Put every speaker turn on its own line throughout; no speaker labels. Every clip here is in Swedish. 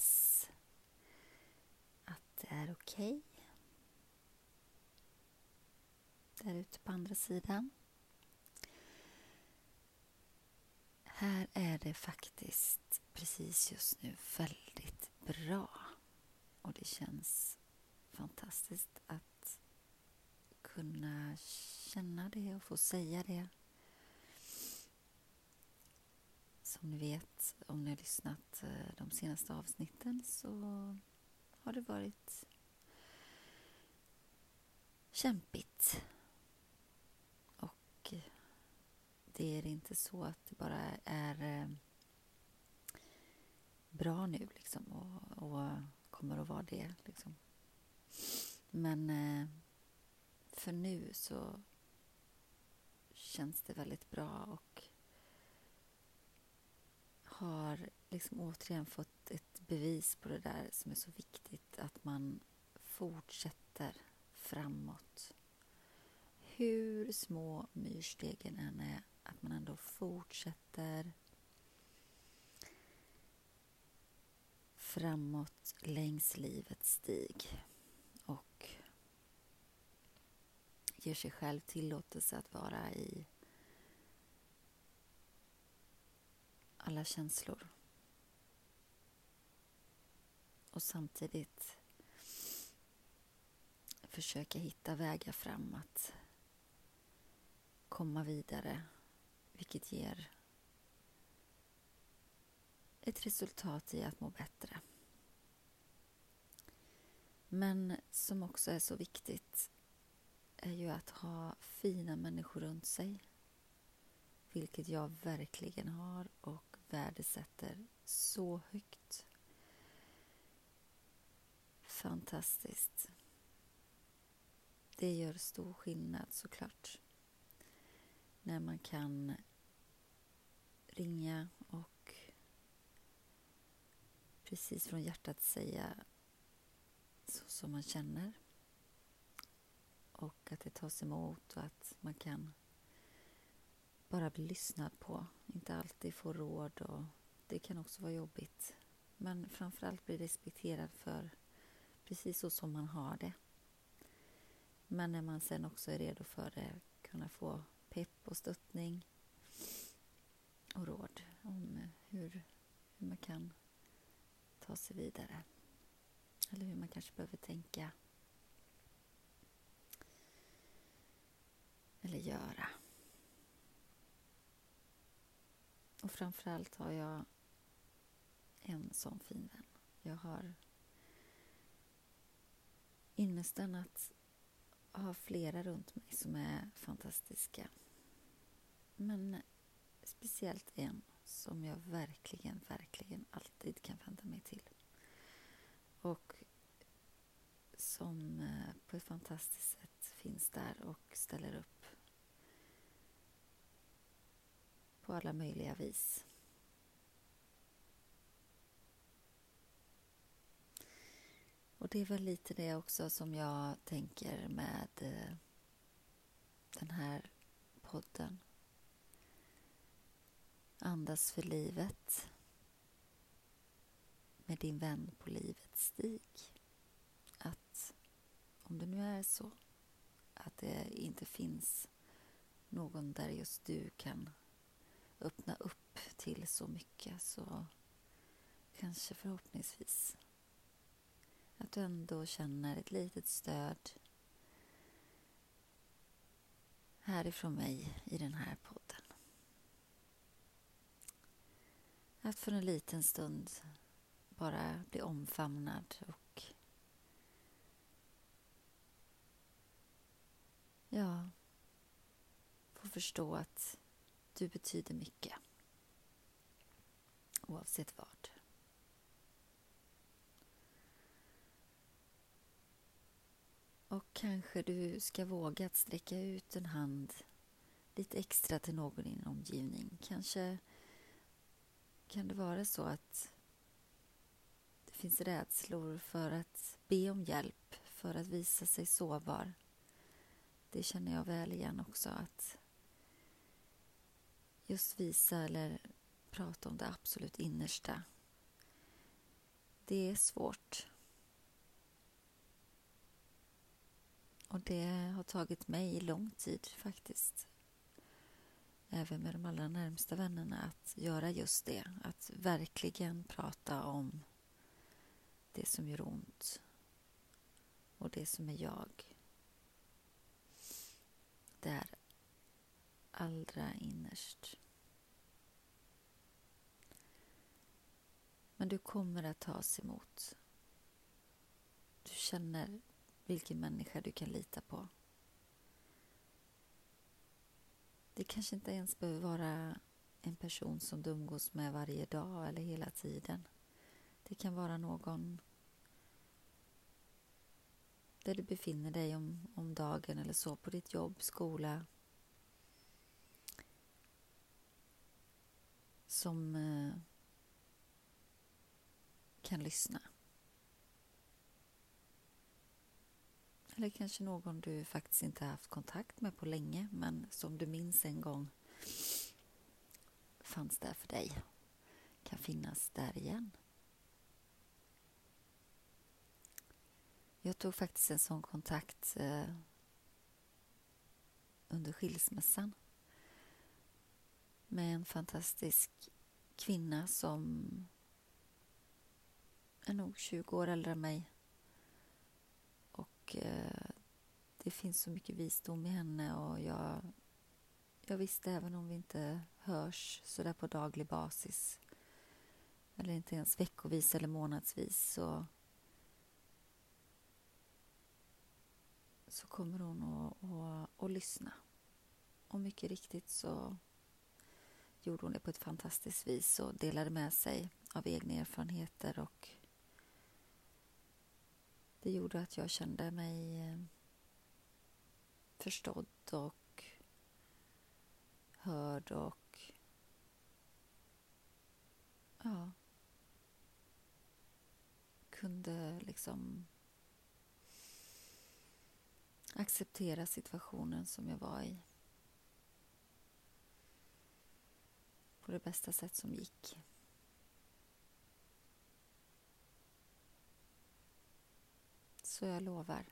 hoppas att det är okej. Okay. Där ute på andra sidan. Här är det faktiskt precis just nu väldigt bra. Och det känns fantastiskt att kunna känna det och få säga det. Som ni vet, om ni har lyssnat eh, de senaste avsnitten så har det varit kämpigt. Och det är inte så att det bara är eh, bra nu liksom och, och kommer att vara det. Liksom. Men eh, för nu så känns det väldigt bra och har liksom återigen fått ett bevis på det där som är så viktigt, att man fortsätter framåt. Hur små myrstegen än är, att man ändå fortsätter framåt längs livets stig och ger sig själv tillåtelse att vara i alla känslor. Och samtidigt försöka hitta vägar fram att Komma vidare, vilket ger ett resultat i att må bättre. Men som också är så viktigt är ju att ha fina människor runt sig. Vilket jag verkligen har och värdesätter så högt. Fantastiskt. Det gör stor skillnad såklart. När man kan ringa och precis från hjärtat säga så som man känner. Och att det tas emot och att man kan bara bli lyssnad på. Inte alltid få råd och det kan också vara jobbigt. Men framförallt bli respekterad för precis så som man har det. Men när man sen också är redo för det, kunna få pepp och stöttning och råd om hur, hur man kan ta sig vidare. Eller hur man kanske behöver tänka eller göra. Och framförallt har jag en sån fin vän. Jag har ynnesten att ha flera runt mig som är fantastiska. Men speciellt en som jag verkligen, verkligen alltid kan vända mig till. Och som eh, på ett fantastiskt sätt finns där och ställer upp på alla möjliga vis. Och det är väl lite det också som jag tänker med eh, den här podden. Andas för livet med din vän på livets stig. Att om det nu är så att det inte finns någon där just du kan öppna upp till så mycket så kanske förhoppningsvis att du ändå känner ett litet stöd härifrån mig i den här podden. Att för en liten stund bara bli omfamnad och ja, få förstå att du betyder mycket. Oavsett vad. Och kanske du ska våga att sträcka ut en hand lite extra till någon i din omgivning. Kanske kan det vara så att det finns rädslor för att be om hjälp, för att visa sig sårbar. Det känner jag väl igen också, att just visa eller prata om det absolut innersta. det är svårt. Och det har tagit mig lång tid faktiskt. Även med de allra närmsta vännerna att göra just det. Att verkligen prata om det som gör ont och det som är jag. Där allra innerst. Men du kommer att tas emot. Du känner vilken människa du kan lita på. Det kanske inte ens behöver vara en person som du umgås med varje dag eller hela tiden. Det kan vara någon där du befinner dig om, om dagen eller så, på ditt jobb, skola. Som eh, kan lyssna. Eller kanske någon du faktiskt inte haft kontakt med på länge men som du minns en gång fanns där för dig. Kan finnas där igen. Jag tog faktiskt en sån kontakt eh, under skilsmässan med en fantastisk kvinna som är nog 20 år äldre än mig. Och eh, det finns så mycket visdom i henne och jag, jag visste även om vi inte hörs så där på daglig basis eller inte ens veckovis eller månadsvis så så kommer hon att, att, att lyssna. Och mycket riktigt så gjorde hon det på ett fantastiskt vis och delade med sig av egna erfarenheter och det gjorde att jag kände mig eh, förstådd och hörd och ja kunde liksom acceptera situationen som jag var i. på det bästa sätt som gick. Så jag lovar,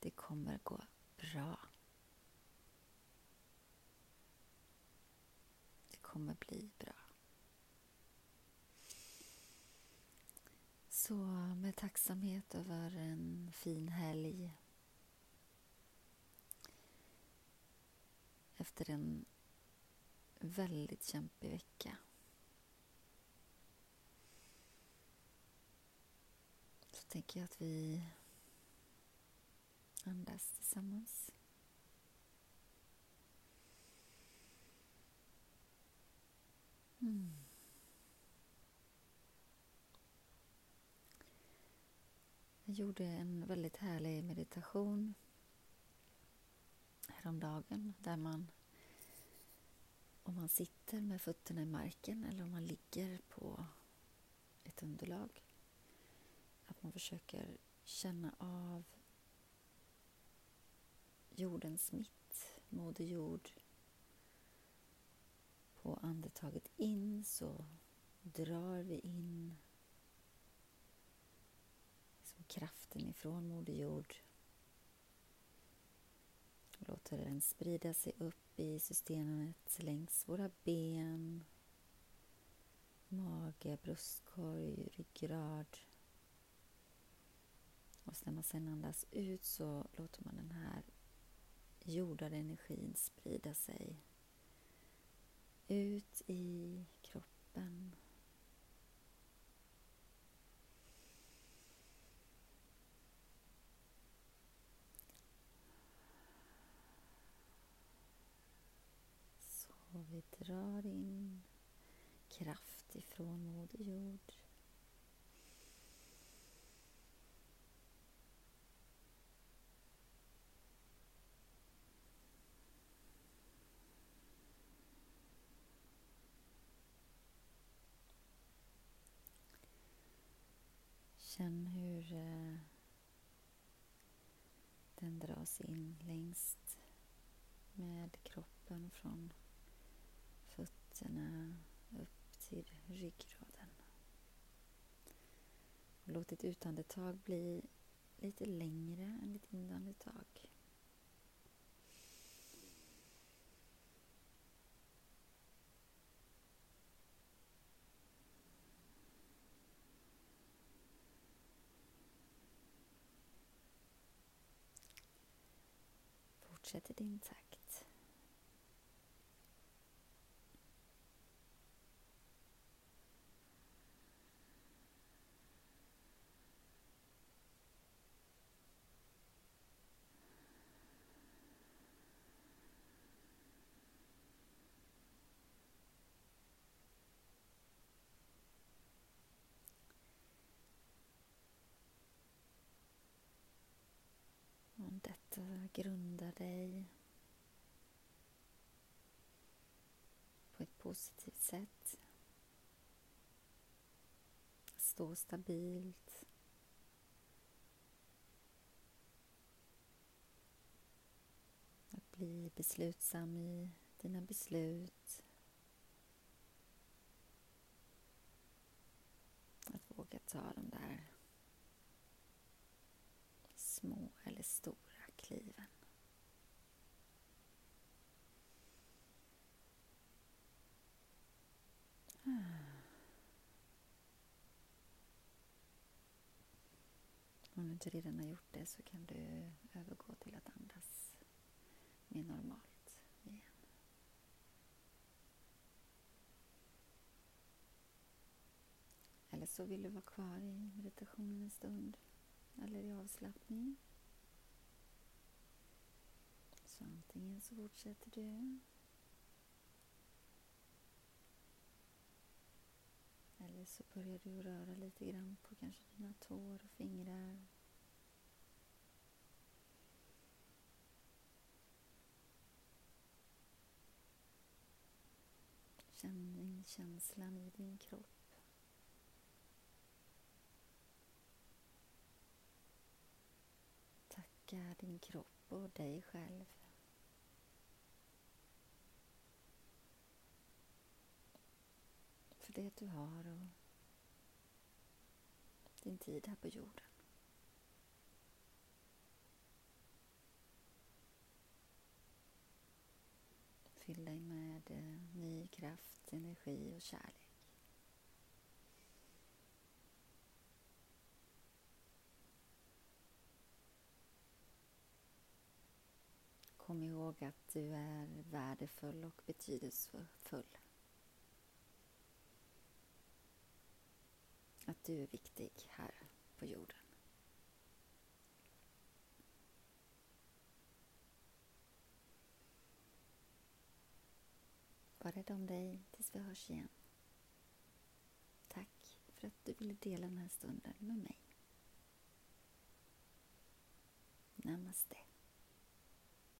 det kommer gå bra. Det kommer bli bra. Så med tacksamhet över en fin helg efter en väldigt kämpig vecka så tänker jag att vi andas tillsammans. Mm. Jag gjorde en väldigt härlig meditation häromdagen där man om man sitter med fötterna i marken eller om man ligger på ett underlag att man försöker känna av jordens mitt, Moder Jord. På andetaget in så drar vi in liksom kraften ifrån Moder Jord. Och låter den sprida sig upp i systemet längs våra ben, mage, bröstkorg, ryggrad. Och när man sedan andas ut så låter man den här jordade energin sprida sig ut i kroppen Och vi drar in kraft ifrån Moder Jord. Känn hur eh, den dras in längst med kroppen från fötterna upp till ryggraden. Låt ditt utandetag bli lite längre än ditt inandetag. Fortsätt i din takt. Om detta eh, grundar dig på ett positivt sätt. Stå stabilt. Att bli beslutsam i dina beslut. Att våga ta de där små eller stora kliven. Om du inte redan har gjort det så kan du övergå till att andas mer normalt igen. Eller så vill du vara kvar i meditationen en stund eller i avslappning. Så antingen så fortsätter du eller så börjar du röra lite grann på kanske dina tår och fingrar. Känn in känslan i din kropp. Tacka din kropp och dig själv. Det du har och din tid här på jorden. Fyll dig med eh, ny kraft, energi och kärlek. Kom ihåg att du är värdefull och betydelsefull. Att du är viktig här på jorden. Var rädd om dig tills vi hörs igen. Tack för att du ville dela den här stunden med mig. Namaste.